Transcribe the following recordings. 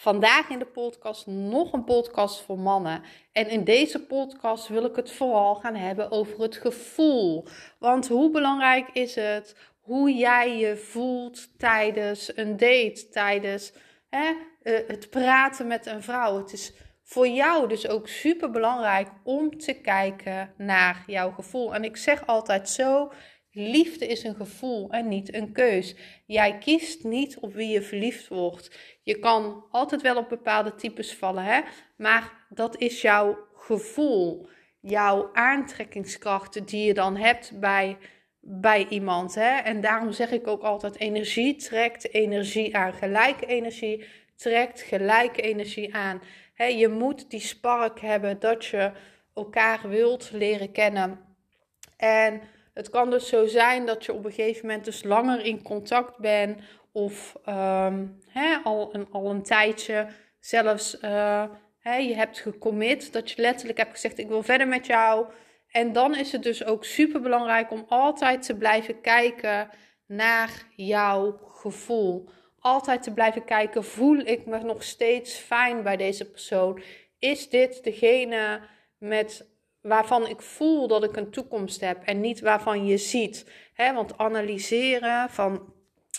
Vandaag in de podcast nog een podcast voor mannen. En in deze podcast wil ik het vooral gaan hebben over het gevoel. Want hoe belangrijk is het hoe jij je voelt tijdens een date, tijdens hè, eh, het praten met een vrouw? Het is voor jou dus ook super belangrijk om te kijken naar jouw gevoel. En ik zeg altijd zo: liefde is een gevoel en niet een keus. Jij kiest niet op wie je verliefd wordt. Je kan altijd wel op bepaalde types vallen, hè? maar dat is jouw gevoel, jouw aantrekkingskrachten die je dan hebt bij, bij iemand. Hè? En daarom zeg ik ook altijd: energie trekt energie aan. Gelijke energie trekt gelijke energie aan. je moet die spark hebben dat je elkaar wilt leren kennen. En het kan dus zo zijn dat je op een gegeven moment dus langer in contact bent of ehm, al, een, al een tijdje zelfs uh, je hebt gecommit, dat je letterlijk hebt gezegd ik wil verder met jou. En dan is het dus ook super belangrijk om altijd te blijven kijken naar jouw gevoel. Altijd te blijven kijken, voel ik me nog steeds fijn bij deze persoon? Is dit degene met waarvan ik voel dat ik een toekomst heb en niet waarvan je ziet. Hè? Want analyseren van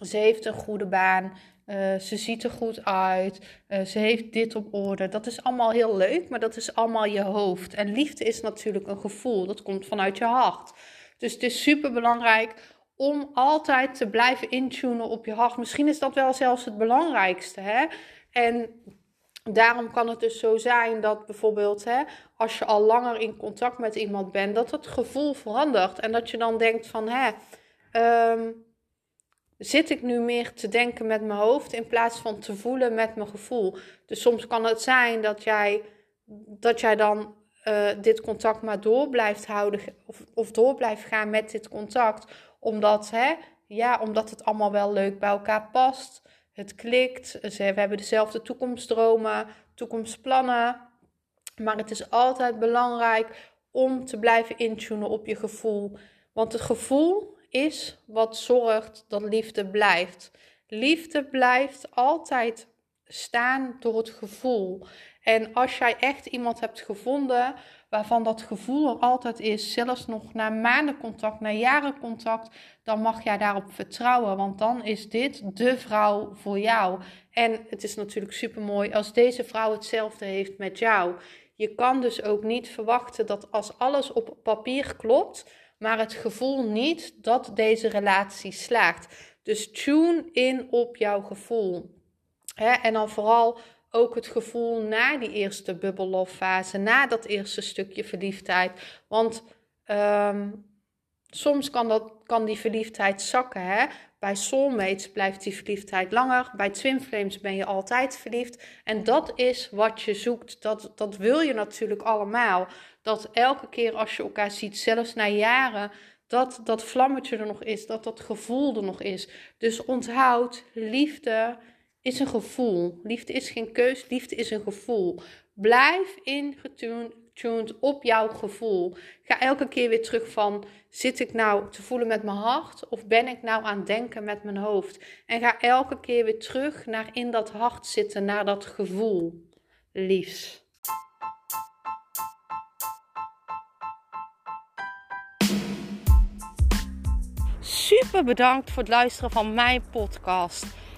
ze heeft een goede baan, uh, ze ziet er goed uit, uh, ze heeft dit op orde. Dat is allemaal heel leuk, maar dat is allemaal je hoofd. En liefde is natuurlijk een gevoel, dat komt vanuit je hart. Dus het is super belangrijk om altijd te blijven intunen op je hart. Misschien is dat wel zelfs het belangrijkste. Hè? En daarom kan het dus zo zijn dat bijvoorbeeld hè, als je al langer in contact met iemand bent, dat het gevoel verandert. En dat je dan denkt van hè, um, zit ik nu meer te denken met mijn hoofd in plaats van te voelen met mijn gevoel. Dus soms kan het zijn dat jij, dat jij dan uh, dit contact maar door blijft houden of, of door blijft gaan met dit contact. Omdat, hè, ja, omdat het allemaal wel leuk bij elkaar past. Het klikt. We hebben dezelfde toekomstdromen, toekomstplannen. Maar het is altijd belangrijk om te blijven intunen op je gevoel. Want het gevoel is wat zorgt dat liefde blijft. Liefde blijft altijd staan door het gevoel. En als jij echt iemand hebt gevonden waarvan dat gevoel er altijd is, zelfs nog na maanden contact, na jaren contact, dan mag jij daarop vertrouwen, want dan is dit de vrouw voor jou. En het is natuurlijk super mooi als deze vrouw hetzelfde heeft met jou. Je kan dus ook niet verwachten dat als alles op papier klopt, maar het gevoel niet dat deze relatie slaagt. Dus tune in op jouw gevoel. en dan vooral ook het gevoel na die eerste bubble fase, na dat eerste stukje verliefdheid. Want ehm, soms kan, dat, kan die verliefdheid zakken. Hè? Bij soulmates blijft die verliefdheid langer. Bij twin flames ben je altijd verliefd. En dat is wat je zoekt. Dat, dat wil je natuurlijk allemaal. Dat elke keer als je elkaar ziet, zelfs na jaren, dat dat vlammetje er nog is. Dat dat gevoel er nog is. Dus onthoud, liefde is een gevoel. Liefde is geen keus, liefde is een gevoel. Blijf ingetuned op jouw gevoel. Ga elke keer weer terug van, zit ik nou te voelen met mijn hart of ben ik nou aan het denken met mijn hoofd? En ga elke keer weer terug naar in dat hart zitten, naar dat gevoel. Liefs. Super bedankt voor het luisteren van mijn podcast.